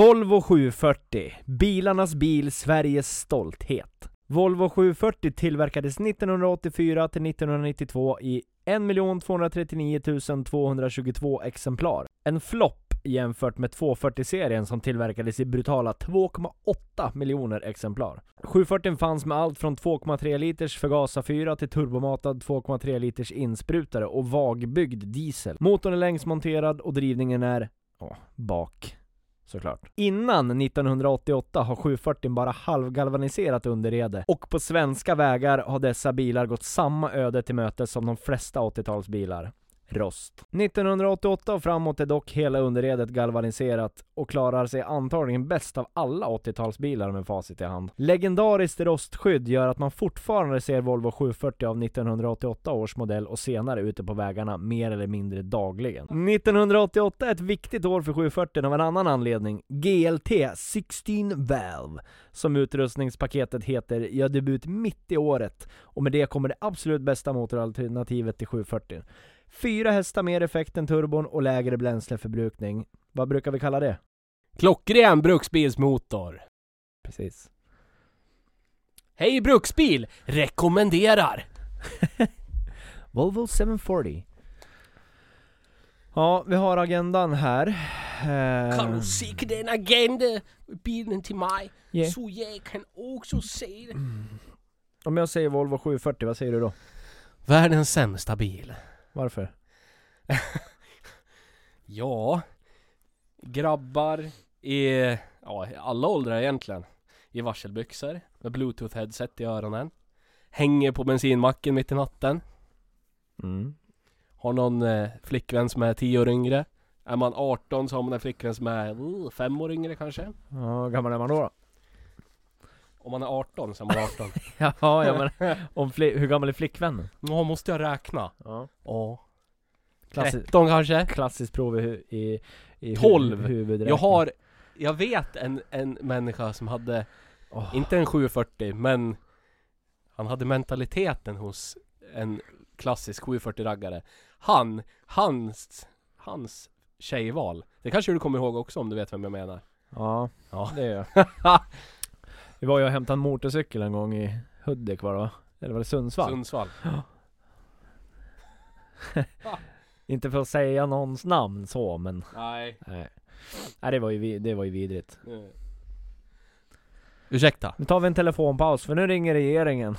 Volvo 740, bilarnas bil, Sveriges stolthet. Volvo 740 tillverkades 1984 till 1992 i 1 239 222 exemplar. En flopp jämfört med 240-serien som tillverkades i brutala 2,8 miljoner exemplar. 740 fanns med allt från 2,3 liters förgasarfyra till turbomatad 2,3 liters insprutare och vagbyggd diesel. Motorn är längsmonterad och drivningen är, ja, bak såklart. Innan 1988 har 740 bara halvgalvaniserat underrede och på svenska vägar har dessa bilar gått samma öde till mötes som de flesta 80-talsbilar. Rost. 1988 och framåt är dock hela underredet galvaniserat och klarar sig antagligen bäst av alla 80-talsbilar med facit i hand. Legendariskt rostskydd gör att man fortfarande ser Volvo 740 av 1988 års modell och senare ute på vägarna mer eller mindre dagligen. 1988 är ett viktigt år för 740 av en annan anledning. GLT 16 Valve, som utrustningspaketet heter, gör debut mitt i året och med det kommer det absolut bästa motoralternativet till 740. Fyra hästar mer effekt än turbon och lägre bränsleförbrukning. Vad brukar vi kalla det? Klockren bruksbilsmotor. Precis. Hej Bruksbil! Rekommenderar! Volvo 740. Ja, vi har agendan här. Eh, Kan du skicka den agenda bilen till mig? Ja. Så jag kan också se det. Om jag säger Volvo 740, vad säger du då? Världens sämsta bil. Varför? Ja, grabbar i, ja, alla åldrar egentligen. I varselbyxor, med bluetooth headset i öronen. Hänger på bensinmacken mitt i natten. Mm. Har någon eh, flickvän som är 10 år yngre. Är man 18 så har man en flickvän som är 5 år yngre kanske. Ja, hur gammal är man då? då? Om man är 18 så är man 18. Jaha, ja men om fli- hur gammal är flickvännen? Ja, måste jag räkna? Ja. Ja. Klassi- 13 kanske? klassiskt prov i, hu- i, i hu- 12. huvudräkning. Jag har, jag vet en, en människa som hade, Åh. inte en 740 men han hade mentaliteten hos en klassisk 740-raggare. Han, hans, hans tjejval. Det kanske du kommer ihåg också om du vet vem jag menar. Ja, Ja. det gör jag. Vi var ju och hämtade en motorcykel en gång i Hudik var det va? Eller var det Sundsvall? Sundsvall. Inte för att säga någons namn så men Nej. nej. Nej det var ju, det var ju vidrigt. Ursäkta. Nu tar vi en telefonpaus för nu ringer regeringen.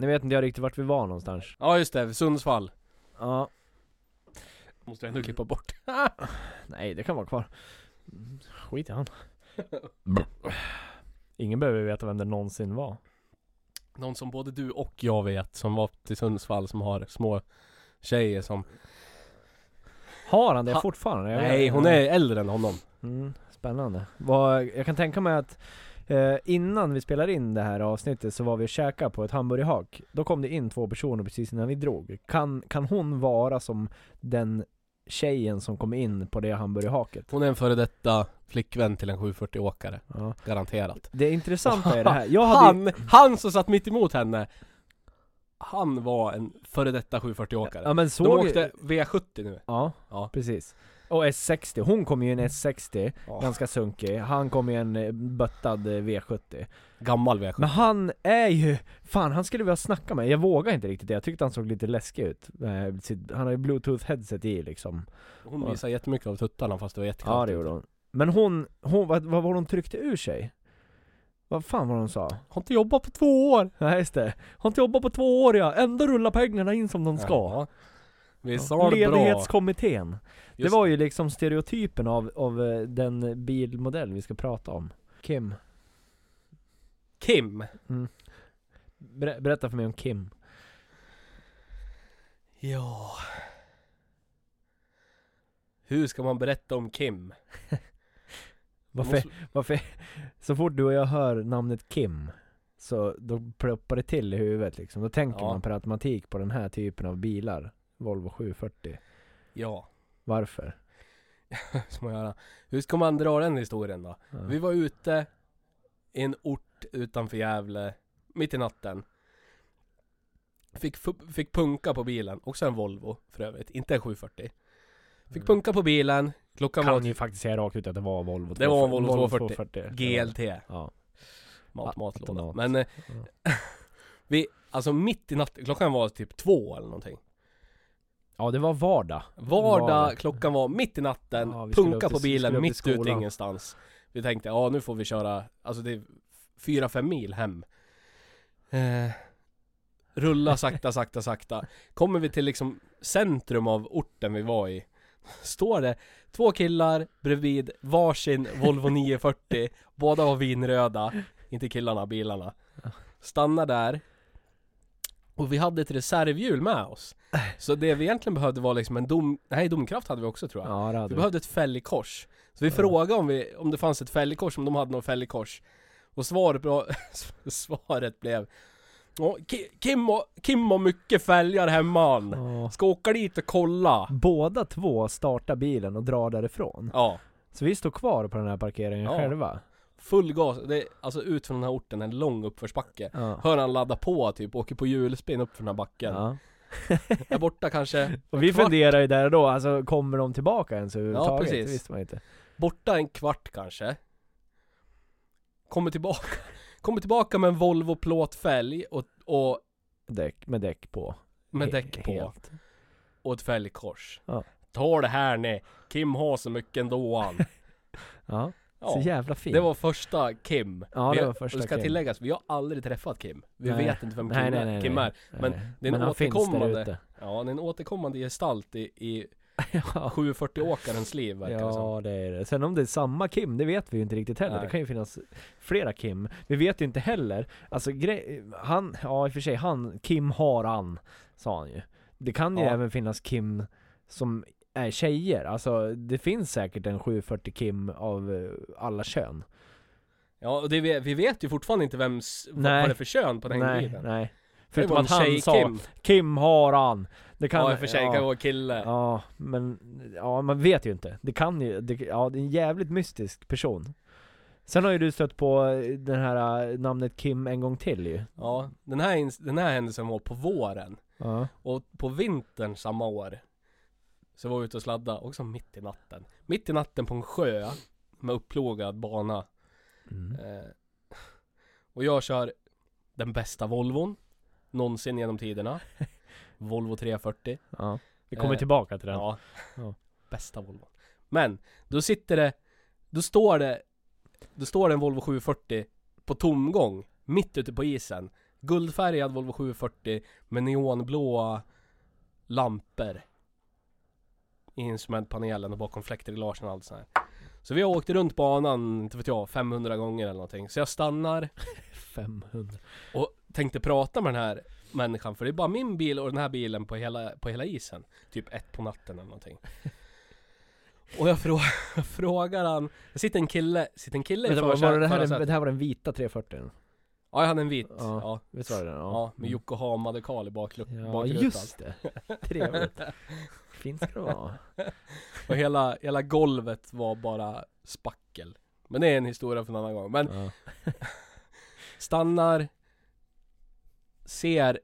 Nu vet inte jag riktigt vart vi var någonstans. Ja just det, Sundsvall. Ja, Måste jag ändå klippa bort. nej det kan vara kvar. Skit i han. Ingen behöver veta vem det någonsin var. Någon som både du och jag vet som var till Sundsvall som har små tjejer som Har han det Ha- fortfarande? Jag Nej vet- hon är äldre än honom. Mm, spännande. Vad, jag kan tänka mig att eh, innan vi spelar in det här avsnittet så var vi och käkade på ett hamburgerhak. Då kom det in två personer precis innan vi drog. Kan, kan hon vara som den tjejen som kom in på det hamburgerhaket? Hon är en före detta flickvän till en 740-åkare. Ja. Garanterat. Det intressanta är det här. Jag hade ju- Han, han som satt mitt emot henne Han var en före detta 740-åkare. Ja men De såg åkte V70 nu. Ja, Ja. precis. Och S60, hon kom ju i en S60, Ja. ganska sunkig. Han kom i en eh, böttad eh, V70. Gammal V70. Men han är ju, fan han skulle vilja snacka med Jag vågar inte riktigt det, jag tyckte han såg lite läskig ut. Eh, Han har ju bluetooth headset i liksom. Hon visade jättemycket av tuttarna fast det var Ja jättekallt. det gjorde hon. Men hon, hon vad, vad var hon tryckte ur sig? Vad fan var hon sa? Har inte jobbat på två år. Nej just det. Har inte jobbat på två år ja, ändå rullar pengarna in som de ska. Ja. Ja. var det bra. Ledighetskommittén. Det Just var ju liksom stereotypen av, av eh, den bilmodell vi ska prata om. Kim, Kim. ber- berätta för mig om Kim. Ja. Hur ska man berätta om Kim? Varför, Måste- varför, så fort du och jag hör namnet Kim Så då ploppar det till i huvudet liksom. Då tänker Ja. man per automatik på den här typen av bilar. Volvo 740. Ja, Varför? ska man göra. Hur ska man dra den historien då? Ja. Vi var ute i en ort utanför Gävle, mitt i natten. Fick, fick punka på bilen, också en Volvo för övrigt, inte en 740 Fick Mm. punka på bilen, klockan Kan var ju faktiskt säga rakt ut att det var Volvo Det var en Volvo 240. 240. GLT, Ja. mat, matlåda. Men eh, vi, alltså mitt i natten, klockan var typ två eller någonting ja, det var vardag. Vardag, Vardag. klockan var mitt i natten, Ja, punka på bilen mitt ute ingenstans. Vi tänkte, ja nu får vi köra, alltså det är fyra, fem mil hem. Eh, Rulla sakta, sakta, sakta. Kommer vi till liksom centrum av orten vi var i Står det två killar bredvid varsin Volvo 940 Båda var vinröda Inte killarna, bilarna. Stannar där Och vi hade ett reservhjul med oss Så det vi egentligen behövde var liksom en dom... Nej, domkraft hade vi också tror jag Ja, det hade vi vi. behövde ett fälgkors Så vi Ja. frågade om, vi, om det fanns ett fälgkors, om de hade något fälgkors Och svaret, bra, svaret blev "Ja, Ki- Kim, har, Kim har mycket fälgar hemma. Ja. Ska åka dit och kolla Båda två startar bilen och drar därifrån. Ja, Så vi står kvar på den här parkeringen själva. Full gas, det är alltså ut från den här orten, en lång uppförsbacke Ja. Hör han ladda på typ, åker på hjulspinn upp för den här backen Ja. Är borta kanske Och vi kvart, funderar ju där och då, alltså kommer de tillbaka ens överhuvudtaget? precis. Det visste man inte. borta en kvart kanske Kommer tillbaka Kommer tillbaka med en Volvo plåtfälg och, och Däck, med däck på. med He- däck på helt. och ett fälgkors. Ja. Ta det här ni, Kim har så mycket ändå han. Ja, så Ja, jävla fint. det var första Kim. ja, vi, det var första och det ska Kim. tilläggas, vi har aldrig träffat Kim. Vi Nej. vet inte vem Kim, Nej, är, nej, nej, Kim är. Men det är en Men återkommande-. Ja, det är en återkommande gestalt i, i ja. 740-åkarens liv verkar det som. Ja det är det. Sen om det är samma Kim, det vet vi ju inte riktigt heller. Nej. Det kan ju finnas flera Kim. Vi vet ju inte heller, alltså grej, han, ja i och för sig han, Kim har han, sa han ju. Det kan ju Ja. även finnas Kim som är tjejer, alltså det finns säkert en 740 Kim av eh, alla kön. Ja, och det, vi, vi vet ju fortfarande inte vems, vad, vad det är för kön på den nej, bilen. nej. Det Förutom att han sa tjej-Kim. Kim har han. Det kan, Ja, i och för sig kan det vara kille. Ja, men ja, man vet ju inte. Det kan ju, det, ja det är en jävligt mystisk person. Sen har ju du stött på eh, den här eh, namnet Kim en gång till ju. Ja, den här, den här händelsen var på våren. Ja. Och på vintern samma år Så var vi ute och sladda, också mitt i natten Mitt i natten på en sjö Med upplågad bana Mm. eh, Och jag kör Den bästa Volvon Någonsin genom tiderna Volvo 340 ja. Vi kommer Eh, tillbaka till den. Ja. Ja. Bästa Volvon Men, då sitter det Då står det Då står det en Volvo 740 På tomgång Mitt ute på isen Guldfärgad Volvo 740 Med neonblåa Lampor I instrumentpanelen och bakom fläktreglagen och allt sånt här Så vi har åkt runt banan, inte vet jag, 500 gånger eller någonting Så jag stannar 500. och tänkte prata med den här människan För det är bara min bil och den här bilen på hela, på hela isen Typ ett på natten eller någonting Och jag frå, frågar han Det sitter en kille, sitter en kille i Vänta, var det, här, förarsätet. det här var den vita 340? Ja, jag hade en vit Ja. Ja, Visst var det den? ja, med Mm. Yokohama-dekal i baklu- Ja bakrutan just det. Trevligt. Fint ska det vara. Och hela, hela golvet var bara spackel Men det är en historia för en annan gång Men Ja. stannar Ser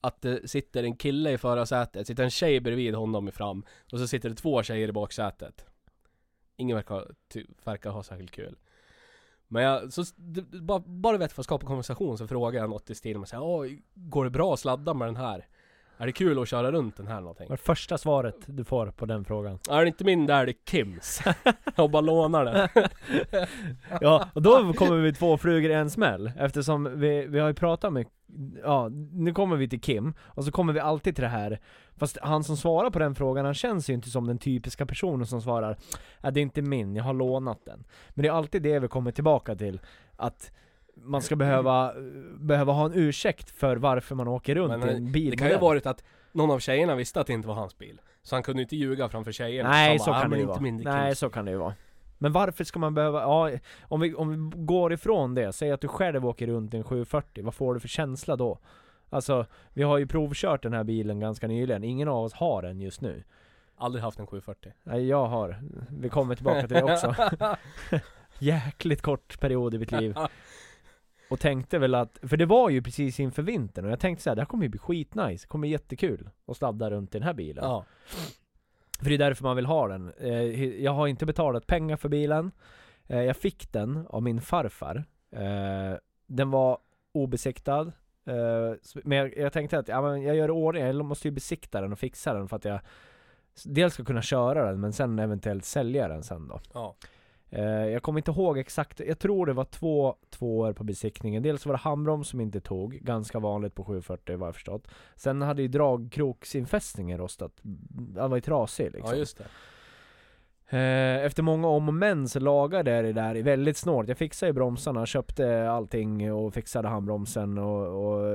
att det sitter en kille i förarsätet, sitter en tjej bredvid honom i fram Och så sitter det två tjejer i baksätet Ingen verkar, verkar ha särskilt kul Men jag, så, d- d- bara, bara vet för att skapa konversation så frågar jag något i stil med såhär Åh, går det bra att sladda med den här? Är det kul att köra runt den här någonting? Vad är första svaret du får på den frågan? Är det inte min där, det är Kims Jag bara lånar den Ja, och då kommer vi två flugor i en smäll Eftersom vi, vi har ju pratat med Ja, nu kommer vi till Kim Och så kommer vi alltid till det här Fast han som svarar på den frågan, han känns ju inte som den typiska personen som svarar "Ja, det är inte min, jag har lånat den Men det är alltid det vi kommer tillbaka till Att man ska behöva, behöva ha en ursäkt för varför man åker runt Men, i en bil Det kan ju ha varit att någon av tjejerna visste att det inte var hans bil Så han kunde inte ljuga framför tjejerna Nej så bara, "Ah, kan det ju inte vara. Nej Kims." så kan det ju vara. Men varför ska man behöva, ja, om vi, om vi går ifrån det, säg att du själv åker runt i en 740, vad får du för känsla då? Alltså, vi har ju provkört den här bilen ganska nyligen, ingen av oss har den just nu. Aldrig haft en 740 Nej, jag har. Vi kommer tillbaka till det också. Jäkligt kort period i mitt liv. Och tänkte väl att, för det var ju precis inför vintern och jag tänkte så här, det här kommer ju bli skitnice, det kommer bli jättekul att sladda runt i den här bilen. Ja. För det är därför man vill ha den. Eh, jag har inte betalat pengar för bilen. Eh, jag fick den av min farfar. Eh, den var obesiktad. Men jag, tänkte att jag gör ordning, jag måste ju besikta den och fixa den för att jag Dels ska kunna köra den men sen eventuellt sälja den sen då. Ja. Eh, Jag kommer inte ihåg exakt, jag tror det var två tvåor på besiktningen. Dels var det handbroms som inte tog, ganska vanligt på 740 vad jag förstått. Sen hade ju dragkroksinfästningen rostat, mm, den var ju trasig liksom. ja, just det. Eh, efter många om och men så lagade jag det där väldigt snålt. Jag fixade ju bromsarna, köpte allting och fixade handbromsen och, och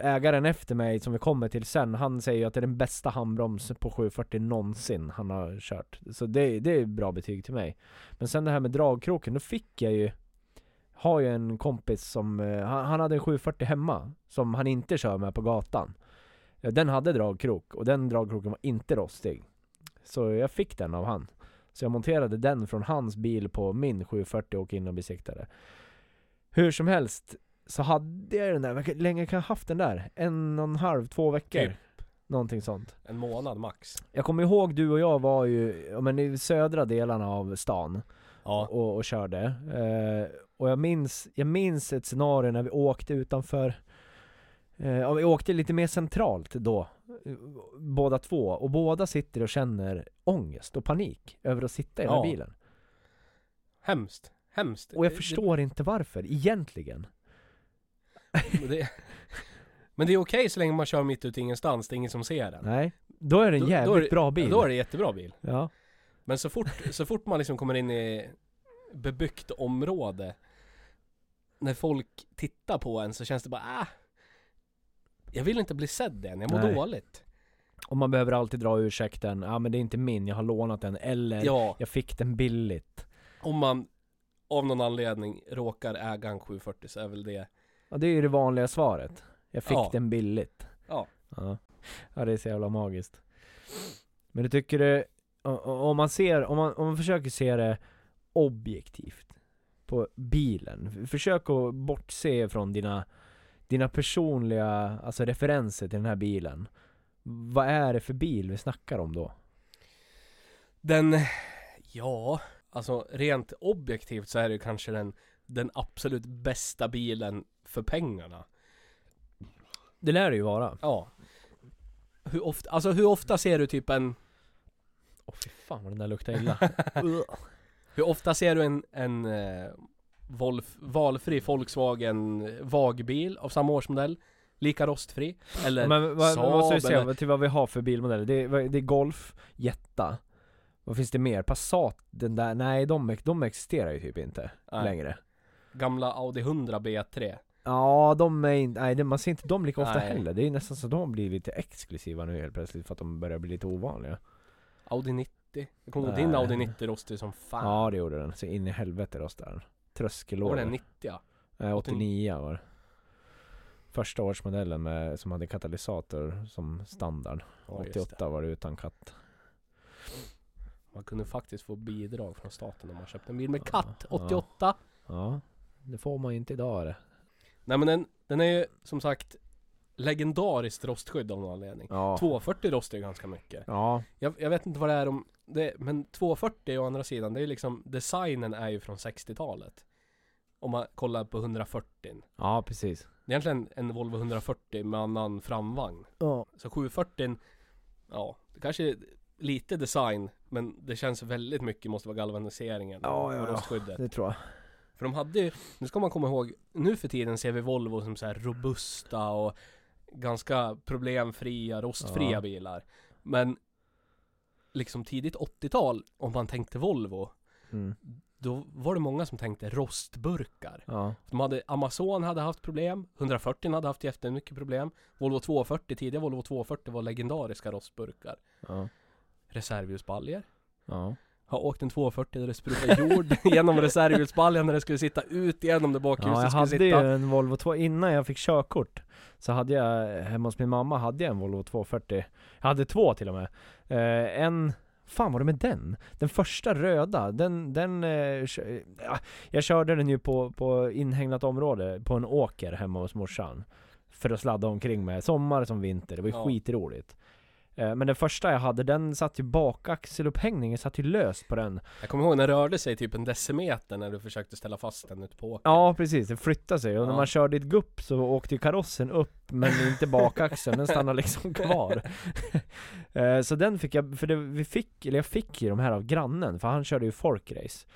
ägaren efter mig som vi kommer till sen, han säger ju att det är den bästa handbromsen på 740 någonsin han har kört. Så det, det är bra betyg till mig. Men sen det här med dragkroken, då fick jag ju har ju en kompis som, eh, han, han hade en 740 hemma Som han inte kör med på gatan Den hade dragkrok och den dragkroken var inte rostig Så jag fick den av han så jag monterade den från hans bil på min 740 och åkte in och besiktade Hur som helst Så hade jag den där, hur länge kan jag ha haft den där? En och en halv, två veckor? Typ. Någonting sånt En månad max. Jag kommer ihåg du och jag var ju, ja, men i södra delarna av stan Ja. och, och körde. Eh, och jag minns, jag minns ett scenario när vi åkte utanför ja, vi åkte lite mer centralt då, eh, båda två. Och båda sitter och känner ångest och panik över att sitta i den här Ja. bilen. Hemskt. Hemskt. Och jag Det- förstår inte varför, egentligen. Det, det, men det är okej så länge man kör mitt ute i ingenstans, det är ingen som ser den. Nej, då är det en Då- då jävligt är det- bra bil. Då är det jättebra bil. Ja. Men så fort, så fort man liksom kommer in i bebyggt område När folk tittar på en så känns det bara ah, Jag vill inte bli sedd än, jag mår Nej. dåligt Och man behöver alltid dra ursäkten, ja men det är inte min, jag har lånat den. Eller, Ja, jag fick den billigt. om man av någon anledning råkar äga en 740 så är väl det Ja det är ju det vanliga svaret. Jag fick Ja. den billigt. Ja. ja. Ja det är så jävla magiskt. Men du tycker det, o- o- om man ser, om man, om man försöker se det objektivt på bilen. F- Försök att bortse från dina, dina personliga, alltså referenser till den här bilen. Vad är det för bil vi snackar om då? Den, ja, alltså rent objektivt så är det kanske den Den absolut bästa bilen för pengarna Det lär det ju vara. Ja Hur ofta, alltså hur ofta ser du typ en Åh fy fan vad den där luktar illa. Hur ofta ser du en, en eh, Volf, valfri Volkswagen Vagbil av samma årsmodell? Lika rostfri? Eller Men vad, vad måste vi Saab se eller- till vad vi har för bilmodeller? Det är, det är Golf, Jetta Vad finns det mer? Passat, den där, nej de, de existerar ju typ inte Nej. längre gamla Audi 100 B3? Ja, de är inte, nej man ser inte dem lika ofta Nej. heller Det är nästan så att de blivit lite exklusiva nu helt plötsligt för att de börjar bli lite ovanliga Audi 90? Jag kommer ihåg din Audi 90 rostig som fan Ja det gjorde den, så in i helvete rostade den Var Tröskellådor den 90 ja? Nej, 89 var det. Första årsmodellen med, som hade katalysator som standard. Ja, just 88 var det utan katt. Man kunde faktiskt få bidrag från staten om man köpte en bil med katt. Ja. 88 Ja, det får man ju inte idag det. Nej men den, den är ju som sagt Legendariskt rostskydd av någon anledning Ja. 240 rostar ju ganska mycket Ja, jag, jag vet inte vad det är om det, Men 240 å andra sidan, det är liksom Designen är ju från 60-talet Om man kollar på 140 ja precis. Det är egentligen en Volvo 140 med annan framvagn Ja. Så 740 Ja, det kanske lite design Men det känns väldigt mycket måste vara galvaniseringen Ja, ja, och ja. rostskyddet Det tror jag. För de hade ju, nu ska man komma ihåg Nu för tiden ser vi Volvo som så robusta och Ganska problemfria, rostfria Ja. bilar Men Liksom tidigt 80-tal Om man tänkte Volvo Mm. Då var det många som tänkte rostburkar Ja. De hade, Amazon hade haft problem 140 hade haft jättemycket problem Volvo 240, tidiga Volvo 240 var legendariska rostburkar Ja. Reservhjulsbaljor Ja. Har åkt en 240 där det sprutade jord genom reservhjulsbaljan när det skulle sitta ut genom det bakljuset Ja, jag hade sitta ju en Volvo 2, innan jag fick körkort Så hade jag, hemma hos min mamma hade jag en Volvo 240 Jag hade två till och med eh, En Fan var det med den? Den första röda, den, den... Eh, jag körde den ju på, på inhägnat område, på en åker hemma hos morsan. För att sladda omkring med, sommar som vinter, det var ju Ja. skitroligt. Eh, men den första jag hade, den satt ju bakaxelupphängningen satt ju löst på den. Jag kommer ihåg den rörde sig typ en decimeter när du försökte ställa fast den ute på åkern. Ja precis, den flyttade sig och när Ja. man körde i ett gupp så åkte ju karossen upp men inte bakaxeln, den stannade liksom kvar. Eh, så den fick jag, för det, vi fick, eller jag fick ju de här av grannen, för han körde ju folkrace.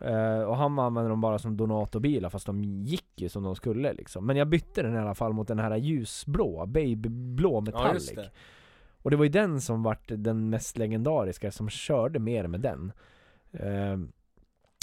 Eh, och han använde dem bara som donatorbilar fast de gick ju som de skulle liksom. Men jag bytte den i alla fall mot den här ljusblå, babyblå Ja, metallic. det. Och det var ju den som vart den mest legendariska som körde mer med den. Ehm,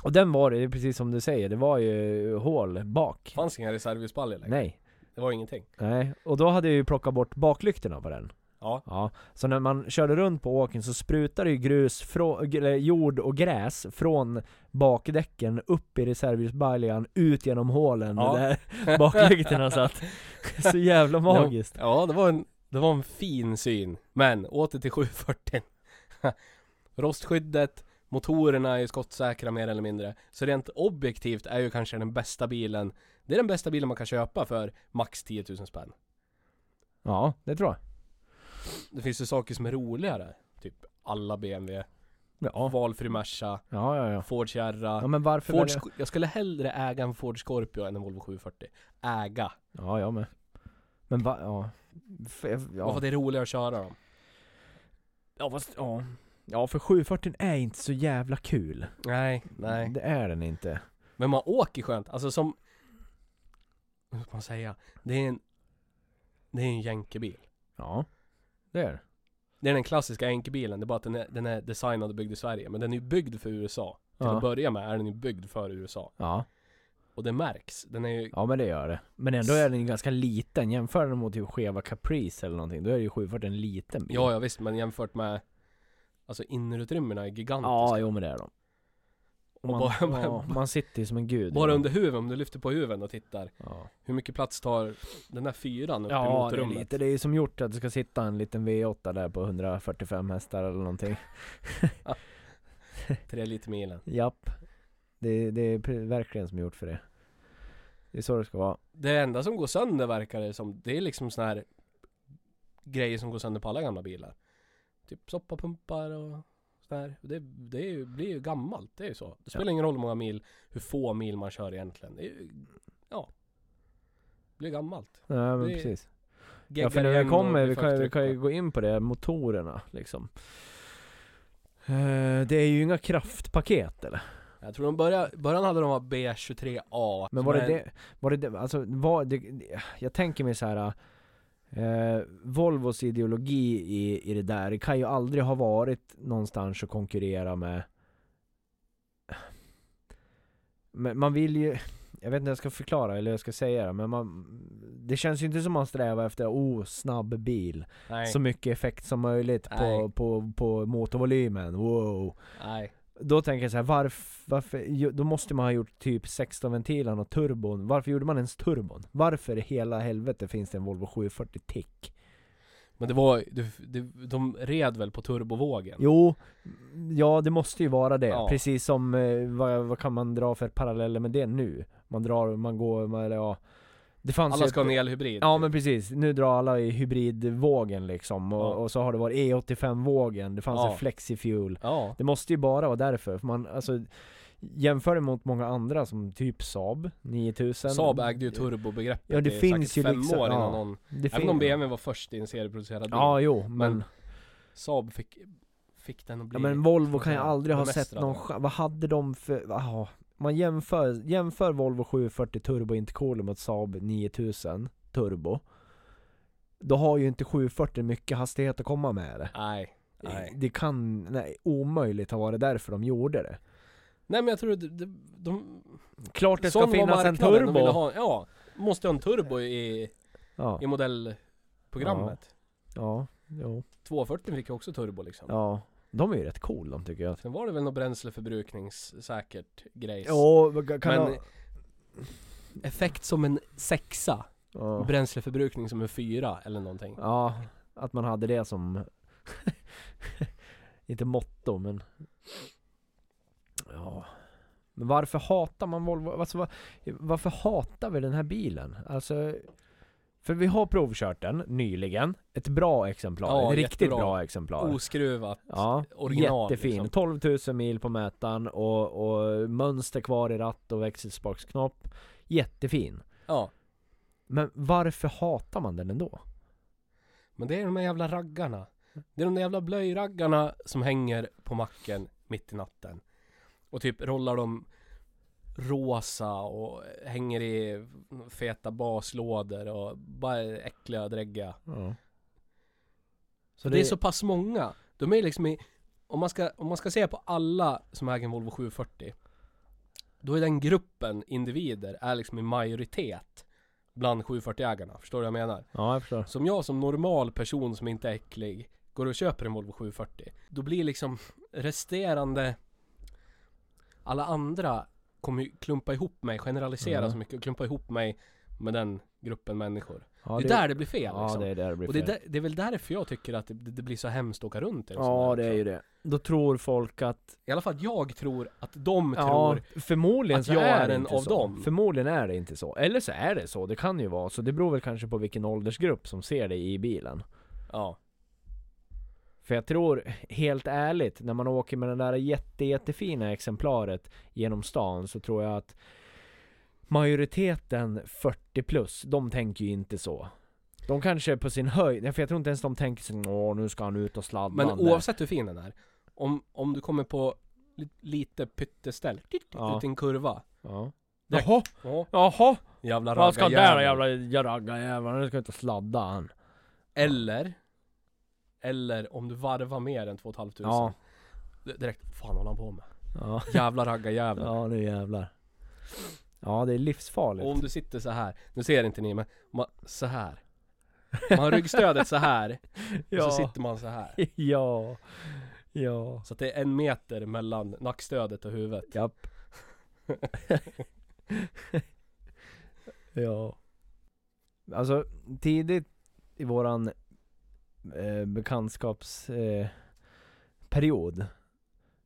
och den var det, precis som du säger, det var ju hål bak. Fanns inga reservljusbaljor längre. Nej, Det var ingenting. nej. Och då hade jag ju plockat bort baklyktorna på den. Ja. Ja, så när man körde runt på åken så sprutade ju grus, eller jord och gräs från bakdäcken upp i reservljusbaljan, ut genom hålen Ja. där baklyktorna satt. Så jävla magiskt. Ja, det var en, det var en fin syn. Men, åter till 740. Rostskyddet, motorerna är skottsäkra mer eller mindre. Så rent objektivt är ju kanske den bästa bilen Det är den bästa bilen man kan köpa för max 10 000 spänn. Ja, det tror jag. Det finns ju saker som är roligare. Typ alla BMW, Ja, valfri Merca, ja, ja. ja. Ford Sierra. ja men varför Ford Sc- jag skulle hellre äga en Ford Scorpio än en Volvo 740. Äga. Ja, jag med. Men va, ja. F- jag- Varför Ja, det är roligare att köra dem. ja, fast, ja. Ja, för 740 är inte så jävla kul. Nej, nej. Det är den inte. Men man åker skönt, alltså som... Vad ska man säga? Det är en... Det är en jänkebil. Ja, det är det. Det är den klassiska jänkebilen, det är bara att den är, den är designad och byggd i Sverige. Men den är ju byggd för USA. Till Ja. att börja med är den ju byggd för USA. Ja, Och det märks. Den är ju... ja men det gör det. Men ändå är den ju ganska liten. Jämför den mot typ Cheva Caprice eller någonting. Då är ju 740 en liten bil. Ja, ja visst, men jämfört med... Alltså innerutrymmena är gigantiska. Ja, jo men det är de. Och man, bara- ja, man sitter ju som en gud. Bara Ja. under huven, om du lyfter på huven och tittar. Ja, Hur mycket plats tar den där fyran upp i ja det, är motorrummet? det är som gjort att det ska sitta en liten V8 där på 145 hästar eller någonting. Tre liter milen. Japp. Det, det är verkligen som gjort för det. Det är så det ska vara. Det enda som går sönder verkar det som, det är liksom såna här grejer som går sönder på alla gamla bilar. Typ soppapumpar och sådär. Det, det är ju, blir ju gammalt, det är ju så. Det spelar ingen roll hur många mil, hur få mil man kör egentligen. Det är ju, ja. Det blir gammalt. Nej men Det precis. Ja för när och kommer, vi kan, vi kan ju gå in på det, motorerna liksom. Eh, det är ju inga kraftpaket eller? På. Jag tror de började, början hade de var B23A. Men var det det, var det det, alltså var det, jag tänker mig så här. Eh, Volvos ideologi i, i det där, det kan ju aldrig ha varit någonstans att konkurrera med Men man vill ju, jag vet inte hur jag ska förklara eller hur jag ska säga det, men man Det känns ju inte som man strävar efter, oh snabb bil Nej, Så mycket effekt som möjligt på, Nej. på, på motorvolymen, wow nej. Då tänker jag så här, varför, varför, då måste man ha gjort typ 16 ventilen och turbon Varför gjorde man ens turbon? Varför i hela helvete finns det en Volvo 740 Tick? Men det var det, det, de red väl på turbovågen? Jo, ja det måste ju vara det, Ja. precis som, eh, vad, vad kan man dra för paralleller med det nu? Man drar, man går, man, eller ja Det fanns Alla ska ha en elhybrid. Ja typ. men precis, nu drar alla i hybridvågen liksom, och, Ja. och så har det varit E85-vågen, det fanns Ja. en Flexifuel Ja. Det måste ju bara vara därför, för man, alltså Jämför det mot många andra som typ Saab 9000 Saab ägde ju turbobegreppet Ja, det i finns ju fem liksom- år innan någon det Även om BMW var först i en serieproducerad bil Ja jo, men, Men Saab fick, fick den att bli ja, men Volvo kan ju aldrig ha sett någon cha- Vad hade de för, aha, Man jämför, jämför Volvo 740 Turbo Intercooler mot Saab 9000 Turbo Då har ju inte 740 mycket hastighet att komma med det. Nej, nej. Det kan, nej, omöjligt ha varit därför de gjorde det. Nej men jag tror att de, de, Klart det ska finnas en turbo! ha, Ja, måste ha en turbo i, Ja, i modellprogrammet. Ja, jo, 240 fick ju också turbo liksom. Ja De är ju rätt cool de tycker jag Sen var det väl något bränsleförbrukningssäkert grejs Jo, kan Men ha, effekt som en sexa ja. Bränsleförbrukning som en fyra eller någonting ja, att man hade det som inte motto men Ja Men varför hatar man Volvo? Alltså, var, varför hatar vi den här bilen? Alltså För vi har provkört den nyligen Ett bra exemplar, Ja, ett riktigt jättebra. bra exemplar Oskruvat. Ja, original, jättefin. liksom. 12 000 mil på mätaren och, och mönster kvar i ratt och växelspaksknopp Jättefin Ja. Men varför hatar man den ändå? Men det är de där jävla raggarna. Det är de där jävla blöjraggarna som hänger på macken mitt i natten. Och typ rollar de rosa och hänger i feta baslådor och bara äckliga och dräggiga. Ja. Så det, är så pass många. De är liksom i, om man ska, om man ska se på alla som äger en Volvo 740 Då är den gruppen individer är liksom i majoritet Bland 740-ägarna, förstår du vad jag menar? Ja, jag förstår. Som jag som normal person som inte är äcklig Går och köper en Volvo 740 Då blir liksom resterande Alla andra kommer ju klumpa ihop mig, generalisera Ja. så mycket och klumpa ihop mig Med den gruppen människor Ja, Det är där det blir fel Ja, liksom. det är där det blir Och det är, fel. där, det är väl därför jag tycker att det, det blir så hemskt att åka runt sån Ja, det är ju det. Då tror folk att I alla fall jag tror att de Ja, tror förmodligen att så jag är är det en av så. dem. Förmodligen är det inte så. Eller så är det så, det kan ju vara så. Det beror väl kanske på vilken åldersgrupp som ser det i bilen. Ja, För jag tror, helt ärligt, när man åker med det där jätte, jättefina exemplaret genom stan så tror jag att majoriteten 40 plus, de tänker ju inte så. De kanske är på sin höjd, för jag tror inte ens de tänker sig åh nu ska han ut och sladda men han där." oavsett hur fin den är Om, om du kommer på li, lite pytteställ Ja. Ut i en kurva Ja. Jaha, Ja, jaha! jävla Vad ska raggarjävel. där jävla jävla raggarjävel, nu ska jag inte sladda han. Eller Eller om du varvar mer än 2 500 Ja. Direkt, vad fan håller han på med? Ja. Jävla raggarjävel Ja nu jävlar. Ja det är livsfarligt. Och om du sitter så här Nu ser inte ni men man, så här Man har ryggstödet så här ja. Och så sitter man så här ja. Ja. Så att det är en meter mellan nackstödet och huvudet Japp. ja. Alltså tidigt i våran eh, bekantskapsperiod eh, period,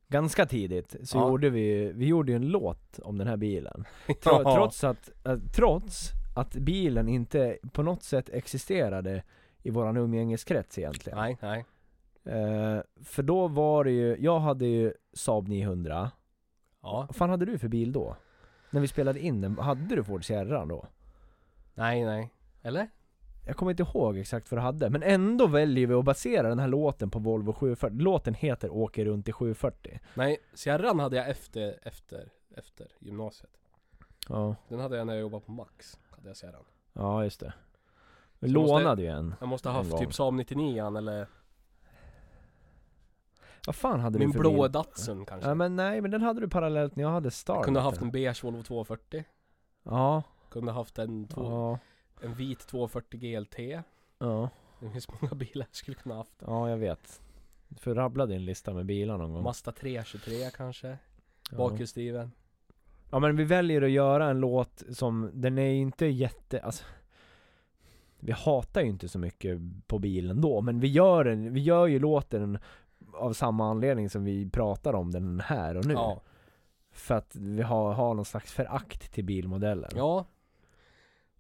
Ganska tidigt så Ja. gjorde vi, vi gjorde ju en låt om den här bilen. Ja. Trots att, eh, trots att bilen inte på något sätt existerade i våran umgängeskrets egentligen. Nej, nej Eh, för då var det ju, jag hade ju Saab 900 Ja, Vad fan hade du för bil då? När vi spelade in den, hade du Ford Sierra då? nej, nej Eller? Jag kommer inte ihåg exakt vad du hade, men ändå väljer vi att basera den här låten på Volvo 740 Låten heter 'Åker runt i 740' Nej, Sierran hade jag efter, efter, efter gymnasiet. Ja, Den hade jag när jag jobbade på Max Hade jag Sierran. Ja just det. Vi lånade ju en Jag måste ha haft typ Saab 99 eller Vad fan hade min du för blå bil? Datsun kanske. Ja men nej, men den hade du parallellt när jag hade Star Kunde ha haft en beige Volvo 240 Ja, Kunde ha haft en, två, ja, en vit 240 GLT ja, Det finns många bilar jag skulle kunna haft. Ja jag vet. Du får rabbla din lista med bilar någon gång. Mazda 323 kanske. Ja. Bakhjulsdriven. Ja men vi väljer att göra en låt som, den är inte jätte, alltså Vi hatar ju inte så mycket på bilen då, men vi gör den, vi gör ju låten av samma anledning som vi pratar om den här och nu. Ja, För att vi har, har någon slags förakt till bilmodellen. ja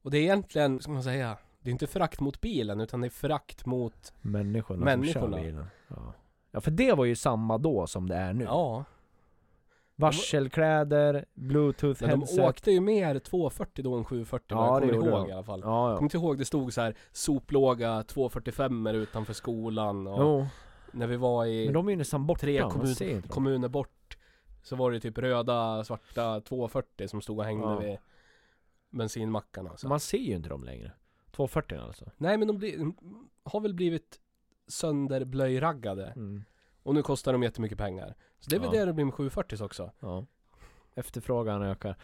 Och det är egentligen, ska man säga Det är inte förakt mot bilen utan det är förakt mot Människorna, Människorna. som kör bilen. Ja. ja för det var ju samma då som det är nu. Ja, Varselkläder, bluetooth men de headset. åkte ju mer 240 då än 740 vad Ja, jag kommer ihåg de. i alla fall Ja, Jag ja. kommer inte ihåg, det stod så här soplåga 245 utanför skolan och Jo, när vi var i men de är ju nästan borta. tre kommun, kommuner bort Så var det typ röda, svarta 240 som stod och hängde Ja. vid bensinmackarna så. Man ser ju inte dem längre. 240 alltså. Nej men de blir, de har väl blivit sönderblöjraggade Mm. Och nu kostar de jättemycket pengar Så det är väl Ja. det det blir med 740 också Ja. Efterfrågan ökar.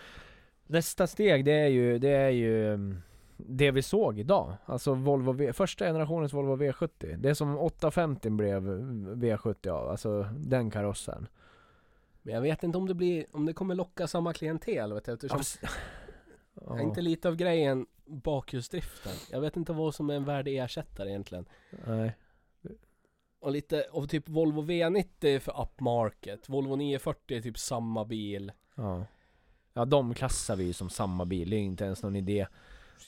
Nästa steg det är ju, det är ju mm, det vi såg idag. Alltså Volvo v, första generationens Volvo V70. Det som 850 blev V70 av, alltså den karossen. Men jag vet inte om det blir, om det kommer locka samma klientel vet du, eftersom Ja. är inte lite av grejen bakhjulsdriften? Jag vet inte vad som är en värdig ersättare egentligen Nej. Och lite, och typ Volvo V90 är för upmarket. Volvo 940 är typ samma bil. Ja. Ja, de klassar vi ju som samma bil. Det är inte ens någon idé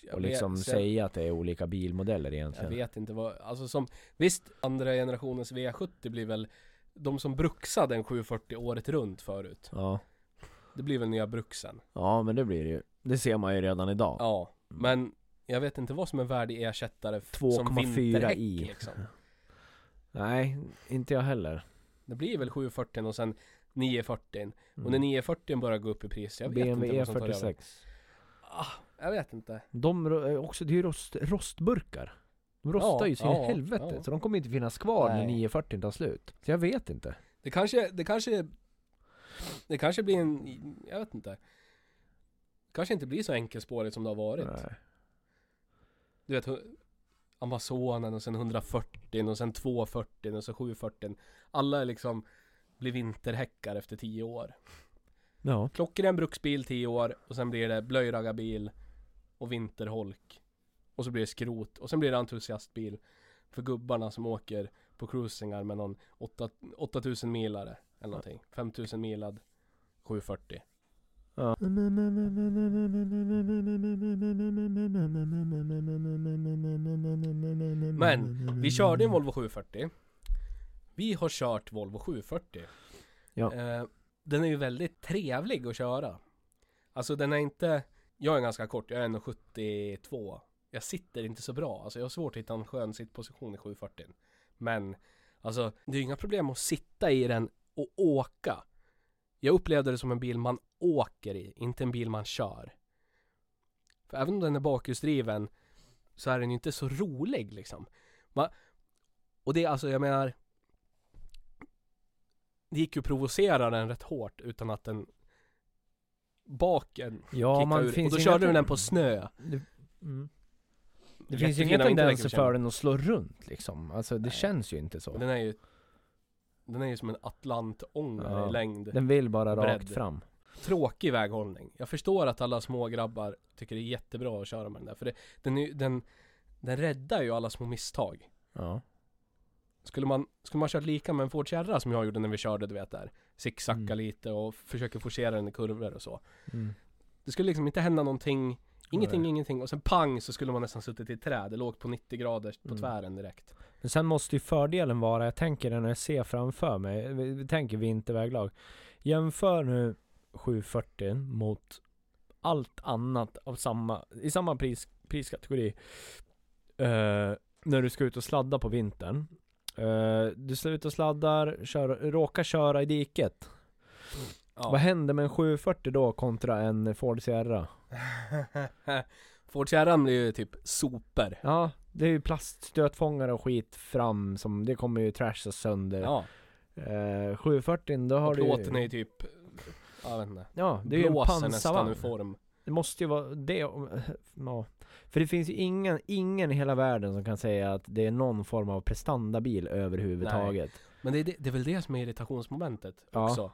Jag att liksom vet- säga att det är olika bilmodeller Jag egentligen. vet inte vad, alltså som, visst andra generationens V70 blir väl de som bruksade en 740 året runt förut. Ja. Det blir väl nya bruksen. ja, men det blir det ju. Det ser man ju redan idag. Ja, men jag vet inte vad som är värdig ersättare f- som 2,4 vinterhäck i. liksom. Nej, inte jag heller. Det blir väl 740 och sen 940 Och när Mm. 940 börjar gå upp i pris, jag vet BMW inte vad som tar över. E46. Ah, jag vet inte. De ro- är också, det är ju rost, rostburkar. De rostar Ja, ju så in i ja, helvete, ja. så de kommer inte finnas kvar när Nej. 940 tar slut. Så jag vet inte. Det kanske, det kanske Det kanske blir en, jag vet inte. Kanske inte blir så enkelspårigt som det har varit. Nej. Du vet Amazonen och sen 140 och sen 240 och så 740 Alla är liksom Blir vinterhäckar efter 10 år. Ja. Klockren bruksbil 10 år och sen blir det blöjraggarbil Och vinterholk. Och så blir det skrot och sen blir det entusiastbil För gubbarna som åker på cruisingar med någon 8 8000 milare eller någonting. 5000 milad 740 ja. Men vi körde en Volvo 740 Vi har kört Volvo 740 Ja. eh, Den är ju väldigt trevlig att köra. Alltså den är inte Jag är ganska kort, jag är 1,72 Jag sitter inte så bra, alltså jag har svårt att hitta en skön sittposition i 740 Men Alltså det är ju inga problem att sitta i den och åka Jag upplevde det som en bil man åker i, inte en bil man kör För även om den är bakhjulsdriven Så är den ju inte så rolig liksom Va? Och det är alltså, jag menar Det gick ju att provocera den rätt hårt utan att den Baken Ja, man ur. finns Och då körde du den på snö Det, mm. det finns ju inga tendenser för den att slå runt liksom. Alltså det Nej. känns ju inte så. Den är ju Den är ju som en atlantångare Ja. i längd Den vill bara rakt Bredd. fram. Tråkig väghållning Jag förstår att alla små grabbar tycker det är jättebra att köra med den där För det, den, är, den, den räddar ju alla små misstag Ja. Skulle man, skulle man kört lika med en Ford Sierra som jag gjorde när vi körde du vet där Zigzacka Mm. lite och försöker forcera den i kurvor och så Mm. Det skulle liksom inte hända någonting Ingenting, ingenting och sen pang så skulle man nästan suttit i ett träd Det låg på 90 grader på Mm. tvären direkt Men sen måste ju fördelen vara, jag tänker det när jag ser framför mig, vi, vi tänker vinterväglag. Jämför nu 740 mot allt annat av samma, i samma pris, priskategori. Eh, när du ska ut och sladda på vintern. Eh, du och sladdar, kör, råkar köra i diket. Ja. Vad händer med en 740 då kontra en Ford Sierra? Ford Sierran blir ju typ sopor Ja, det är ju plaststötfångare och skit fram som, det kommer ju trashas sönder. Ja, Eh, 740 då har och du plåten är ju typ Jag vet inte Ja, det är ju en pansarvagn. form Det måste ju vara det, ja. För det finns ju ingen, ingen i hela världen som kan säga att det är någon form av prestandabil överhuvudtaget. Men det är, det, det är väl det som är irritationsmomentet Ja. också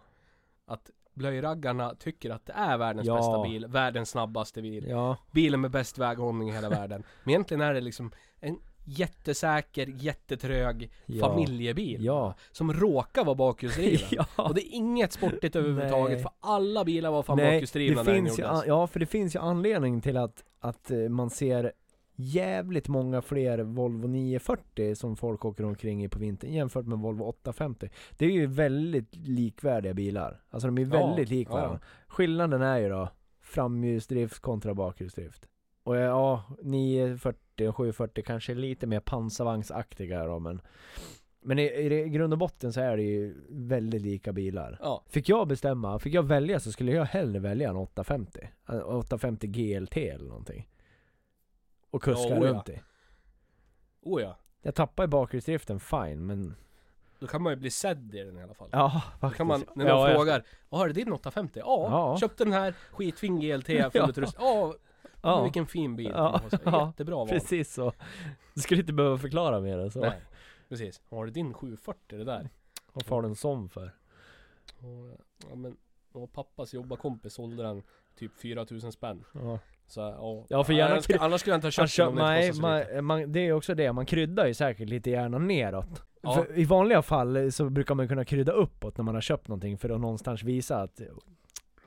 Att blöjraggarna tycker att det är världens Ja. bästa bil, världens snabbaste bil Ja, Bilen med bäst väghållning i hela världen Men egentligen är det liksom en jättesäker, jättetrög ja. familjebil Ja. Som råkar vara bakhjulsdriven ja. Och det är inget sportigt överhuvudtaget Nej. för alla bilar var fan bakhjulsdrivna när den ju, gjordes Ja, för det finns ju anledning till att, att eh, man ser jävligt många fler Volvo 940 som folk åker omkring i på vintern jämfört med Volvo 850. Det är ju väldigt likvärdiga bilar. Alltså de är Ja, väldigt ja. varandra. Skillnaden är ju då framhjulsdrift kontra bakhjulsdrift. Och ja, 940 och 740 kanske är lite mer pansarvagnsaktiga då men Men i, i, i grund och botten så är det ju väldigt lika bilar. Ja, Fick jag bestämma, fick jag välja så skulle jag hellre välja en 850. En 850 GLT eller någonting. Och kuska Ja, oh ja. runt i. oh ja Jag tappar i bakhjulsdriften, fine, men Då kan man ju bli sedd i den i alla fall ja, Då faktiskt. kan man, när ja, någon jag- frågar Ja, är det din 850? Ja, Ja. köpte den här skitfin GLT Ja. fullutrustad Ja, Ja, vilken fin bil Ja, ja. ja, Jättebra val precis så. Du skulle inte behöva förklara mer än så. Nej, precis Har du din 740 det där? Vad får du en sån för? Och, ja men och pappas jobbarkompis sålde den typ 4000 spänn Ja. Så ja, Ja, för gärna annars, annars skulle jag inte ha köpt den om det nej, så man, man, det är också det, man kryddar ju säkert lite gärna neråt. Ja. I vanliga fall så brukar man kunna krydda uppåt när man har köpt någonting för att någonstans visa att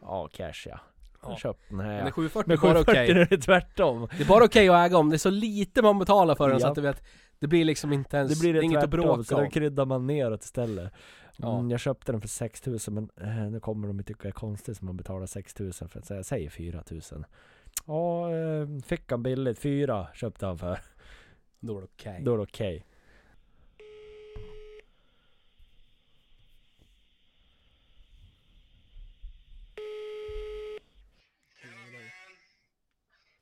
Ja, cash ja. Ja. köpt den Men här. det är 740 Men bara 740 okej. är det tvärtom. Det är bara okej att äga om, det är så lite man betalar för den så Ja. att du vet Det blir liksom inte ens, Det blir det är inget att bråka så då om kryddar man neråt istället. Ja. Mm, jag köpte den för 6000 men eh, nu kommer de tycka det är konstigt som man betalar 6000 för att säga, säger 4000. Ja, eh, fick han billigt, fyra köpte han för. Då är det okej Då är det okej.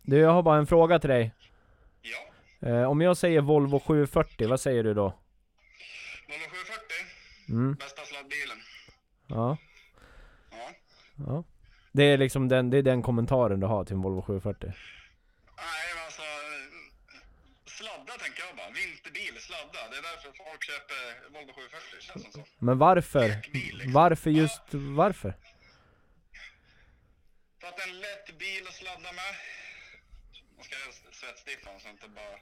Du, jag har bara en fråga till dig. Ja, Eh, om jag säger Volvo 740, vad säger du då? Volvo 740, Mm, bästa sladdbilen. ja, Ja. ja. Det är liksom den, det är den kommentaren du har till en Volvo 740? Nej, men alltså... Sladda tänker jag bara. Vinterbil, sladda. Det är därför folk köper Volvo 740, känns som så. Men varför? Liksom. Varför just, varför? För att det är en lätt bil att sladda med. Man ska helst svetstiffa så inte bara...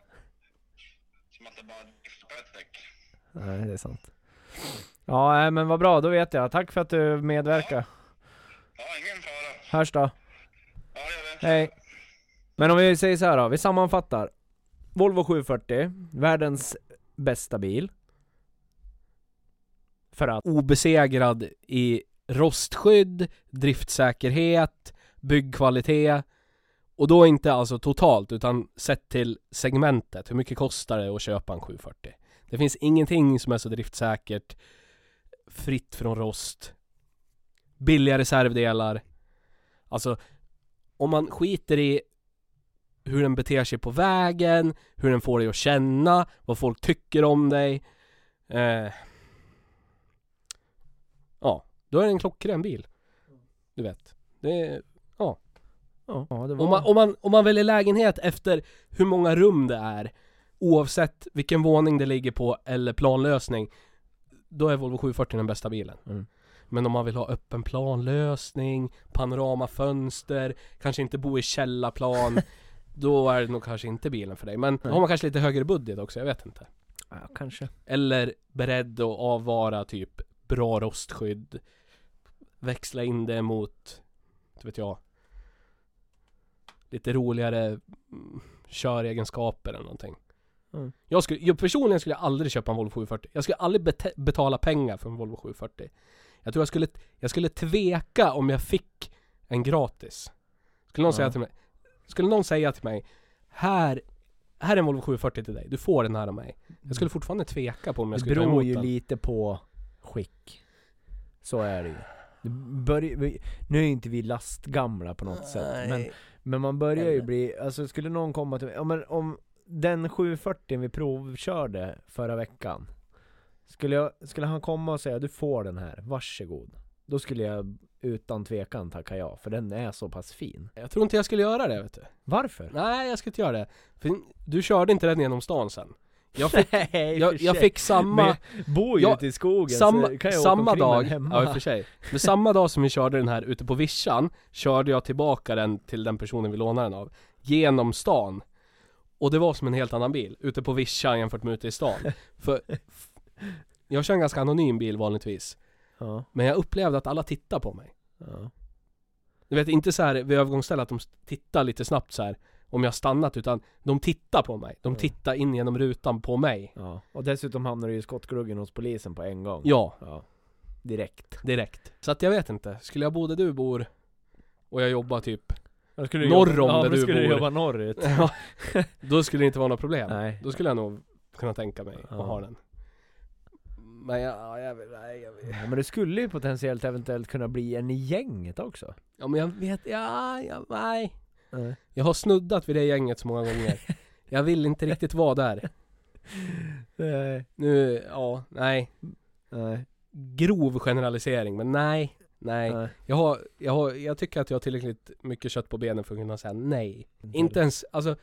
Som att det bara driftar på ett däck. Nej, det är sant. Ja, men vad bra, då vet jag. Tack för att du medverkar. Ja, ingen fara. Hörs då. Ja, det gör vi. Hej. Men om vi säger så här då, vi sammanfattar. Volvo 740, världens bästa bil. För att, Obesegrad i rostskydd, driftsäkerhet, byggkvalitet Och då inte alltså totalt utan sett till segmentet, hur mycket kostar det att köpa en 740? Det finns ingenting som är så driftsäkert Fritt från rost Billiga reservdelar Alltså Om man skiter i hur den beter sig på vägen, hur den får dig att känna, vad folk tycker om dig eh, Ja, då är det en klockren bil. Du vet. Det ja, ja det var... om, man, om, man, om man väljer lägenhet efter hur många rum det är Oavsett vilken våning det ligger på eller planlösning Då är Volvo 740 den bästa bilen. Mm. Men om man vill ha öppen planlösning, panoramafönster, kanske inte bo i källarplan Då är det nog kanske inte bilen för dig Men Nej. har man kanske lite högre budget också, jag vet inte Ja, kanske. Eller beredd att avvara typ bra rostskydd Växla in det mot, inte vet jag Lite roligare mm, köregenskaper eller någonting Mm. jag, skulle, jag personligen skulle aldrig köpa en Volvo 740 Jag skulle aldrig betala pengar för en Volvo 740 Jag tror jag skulle, jag skulle tveka om jag fick en gratis Skulle någon Ja. säga till mig Skulle någon säga till mig Här, här är en Volvo 740 till dig, du får den här av mig Jag skulle fortfarande tveka på om jag Det skulle ta beror emot ju den lite på skick. Så är det ju. Det vi- nu är ju inte vi lastgamla på något sätt, men, men man börjar ju bli, alltså skulle någon komma till mig, ja, men om den 740 vi provkörde förra veckan skulle, jag, skulle han komma och säga du får den här, varsågod. Då skulle jag utan tvekan tacka ja, för den är så pass fin. Jag tror inte jag skulle göra det vet du. Varför? Nej jag skulle inte göra det. För du körde inte den genom stan sen. Jag fick, Nej, jag, jag fick samma Men jag bor ju Ja, ute i skogen Samma, så kan jag åka samma med dag, hemma. ja i och för sig. Men samma dag som vi körde den här ute på vischan Körde jag tillbaka den till den personen vi lånade den av Genom stan. Och det var som en helt annan bil, ute på vischan jämfört med ute i stan. För Jag kör en ganska anonym bil vanligtvis Ja, Men jag upplevde att alla tittar på mig ja. Du vet inte så här vid övergångsstället att de tittar lite snabbt så här Om jag stannat utan de tittar på mig De Ja. tittar in genom rutan på mig Ja, och dessutom hamnar du i skottgluggen hos polisen på en gång. Ja, Ja. Direkt. direkt Så att jag vet inte, skulle jag bo där du bor Och jag jobbar typ du Norr jobba, om ja, där du skulle bor. jobba norrut. Ja, Då skulle det inte vara något problem Nej. Då skulle jag nog kunna tänka mig Ja. att ha den Men ja, jag, vet- nej, jag vet. Ja, men det skulle ju potentiellt eventuellt kunna bli en i gänget också. Ja men jag vet, ja, ja, nej Nej. Jag har snuddat vid det gänget så många gånger Jag vill inte riktigt vara där Nej. Nu, ja, nej Nej. Grov generalisering, men nej Nej, Nej. jag, har, jag, har, jag tycker att jag har tillräckligt mycket kött på benen för att kunna säga nej Inte ens, alltså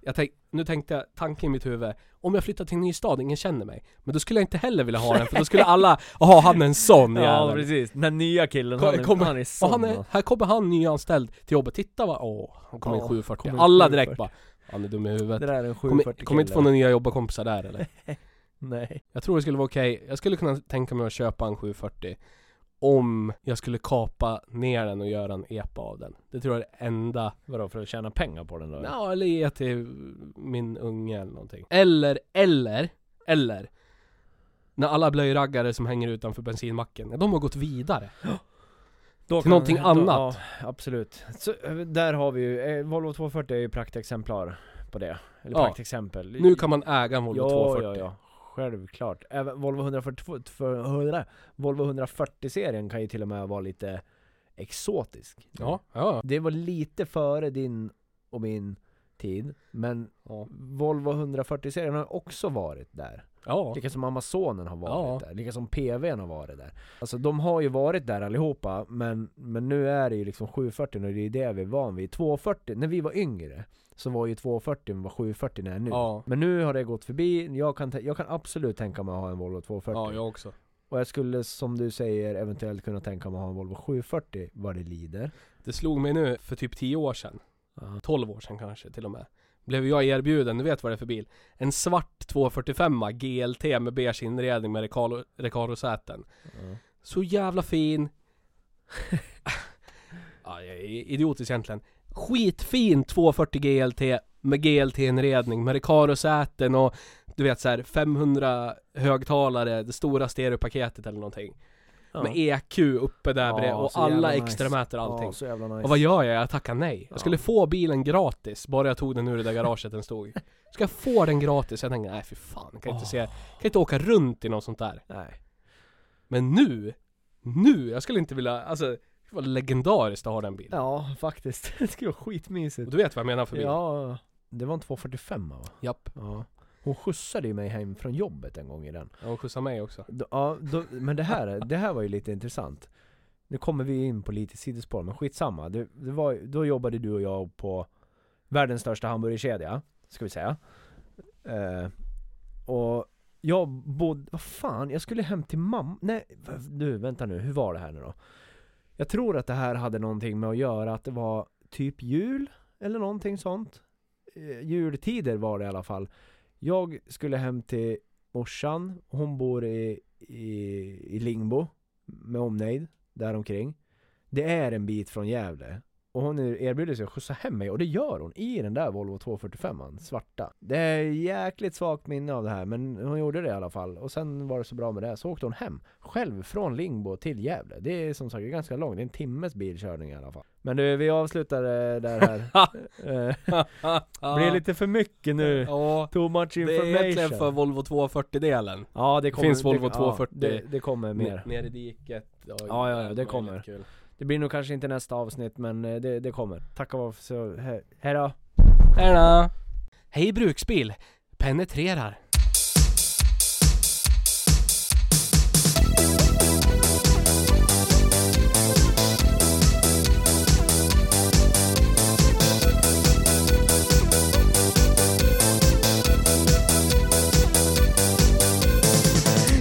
jag tänk, Nu tänkte jag, tanken i mitt huvud Om jag flyttar till en ny stad, ingen känner mig Men då skulle jag inte heller vilja ha den, för då skulle alla Jaha, han är en sån Ja jävel precis, den här nya killen, Kom- han är, kommer- han är Och sån. han är, här kommer han nyanställd till jobbet, titta vad, åh, han kommer in Ja, 740 kommer in Alla 740. direkt bara Han är dum i huvudet det där är en Kommer 740 kommer inte få några nya jobbarkompisar där eller? Nej. Jag tror det skulle vara okej. Jag skulle kunna tänka mig att köpa en 740 om jag skulle kapa ner den och göra en epa av den. Det tror jag är det enda Vadå, för att tjäna pengar på den då? Ja, eller ge till min unge eller någonting. Eller, eller, eller när alla blöjraggare som hänger utanför bensinmacken, de har gått vidare. Då Till någonting annat. Ja, absolut. Så, eh, där har vi ju, eh, Volvo 240 är ju praktexemplar på det. Eller Ja. praktexempel. Nu kan man äga en Volvo ja, 240. Ja, ja, Självklart. Även Volvo 142, för, Volvo 140-serien kan ju till och med vara lite exotisk. Ja, ja. Det var lite före din och min tid, men Ja. Volvo 140-serien har också varit där. ja. Lika som Amazonen har varit Ja. där, lika som PVn har varit där. Alltså de har ju varit där allihopa, men, men nu är det ju liksom 740 och det är det vi är van vid. 240, när vi var yngre, så var ju 240 vad 740 är nu. Ja. Men nu har det gått förbi, jag kan, jag kan absolut tänka mig att ha en Volvo 240. ja, jag också. Och jag skulle som du säger eventuellt kunna tänka mig att ha en Volvo 740 vad det lider. Det slog mig nu för typ 10 år sedan, Ja. 12 år sedan kanske till och med. Blev jag erbjuden, du vet vad det är för bil? En svart 245 GLT med beige inredning med Recaro- Recaro-säten. Ja. Så jävla fin. ja, jag är idiotisk egentligen. Skitfin 240 GLT med GLT-inredning med Recaro-säten och du vet så här 500 högtalare, det stora stereopaketet eller någonting. Ja. Med EQ uppe där Ja, bredvid och alla nice. extramäter allting. Ja, nice. Och vad gör jag? Jag tackar nej. Jag skulle få bilen gratis, bara jag tog den ur det där garaget den stod i. Ska jag få den gratis? Jag tänkte, nej för fan, jag kan inte Åh. se, kan inte åka runt i något sånt där. Nej. Men nu, nu, jag skulle inte vilja, alltså, det var legendariskt att ha den bilen. Ja, faktiskt. Det skulle vara Och skitmysigt. du vet vad jag menar för bil? Ja, det var en 245 va? Japp. Ja. Hon skjutsade ju mig hem från jobbet en gång i den. Ja, hon skjutsade mig också. Då, ja, då, men det här, det här var ju lite intressant. Nu kommer vi in på lite sidospår, men skitsamma. Det, det var, då jobbade du och jag på världens största hamburgerkedja, ska vi säga. Eh, och jag bodde, vad fan, jag skulle hem till mamma, nej, du vänta nu, hur var det här nu då? Jag tror att det här hade någonting med att göra att det var typ jul, eller någonting sånt. Eh, jultider var det i alla fall. Jag skulle hem till morsan, hon bor i, i, i Lingbo med omnejd, däromkring. Det är en bit från Gävle. Och hon erbjuder sig att skjutsa hem mig, och det gör hon i den där Volvo 245 svarta. Det är jäkligt svagt minne av det här, men hon gjorde det i alla fall. Och sen var det så bra med det, så åkte hon hem. Själv från Lingbo till Gävle. Det är som sagt ganska långt, det är en timmes bilkörning i alla fall. Men du, vi avslutar eh, där här. Eh, Blir lite för mycket nu. Ja, Too much det är information. egentligen för Volvo 240-delen. Ja det kommer, finns Volvo det, 240. Ja, det, det kommer mer. Ner i diket. Ja, Ja, ja, det kommer. Kul. Det blir nog kanske inte nästa avsnitt men eh, det, det kommer. Tack och lov så, he, hejdå. Hej bruksbil! Penetrerar.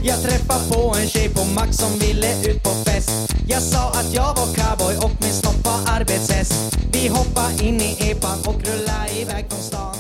Jag träffade på en tjej på Max som ville ut på jag sa att jag var cowboy och min snopp var arbetshäst. Vi hoppa in i epan och rulla iväg från stan.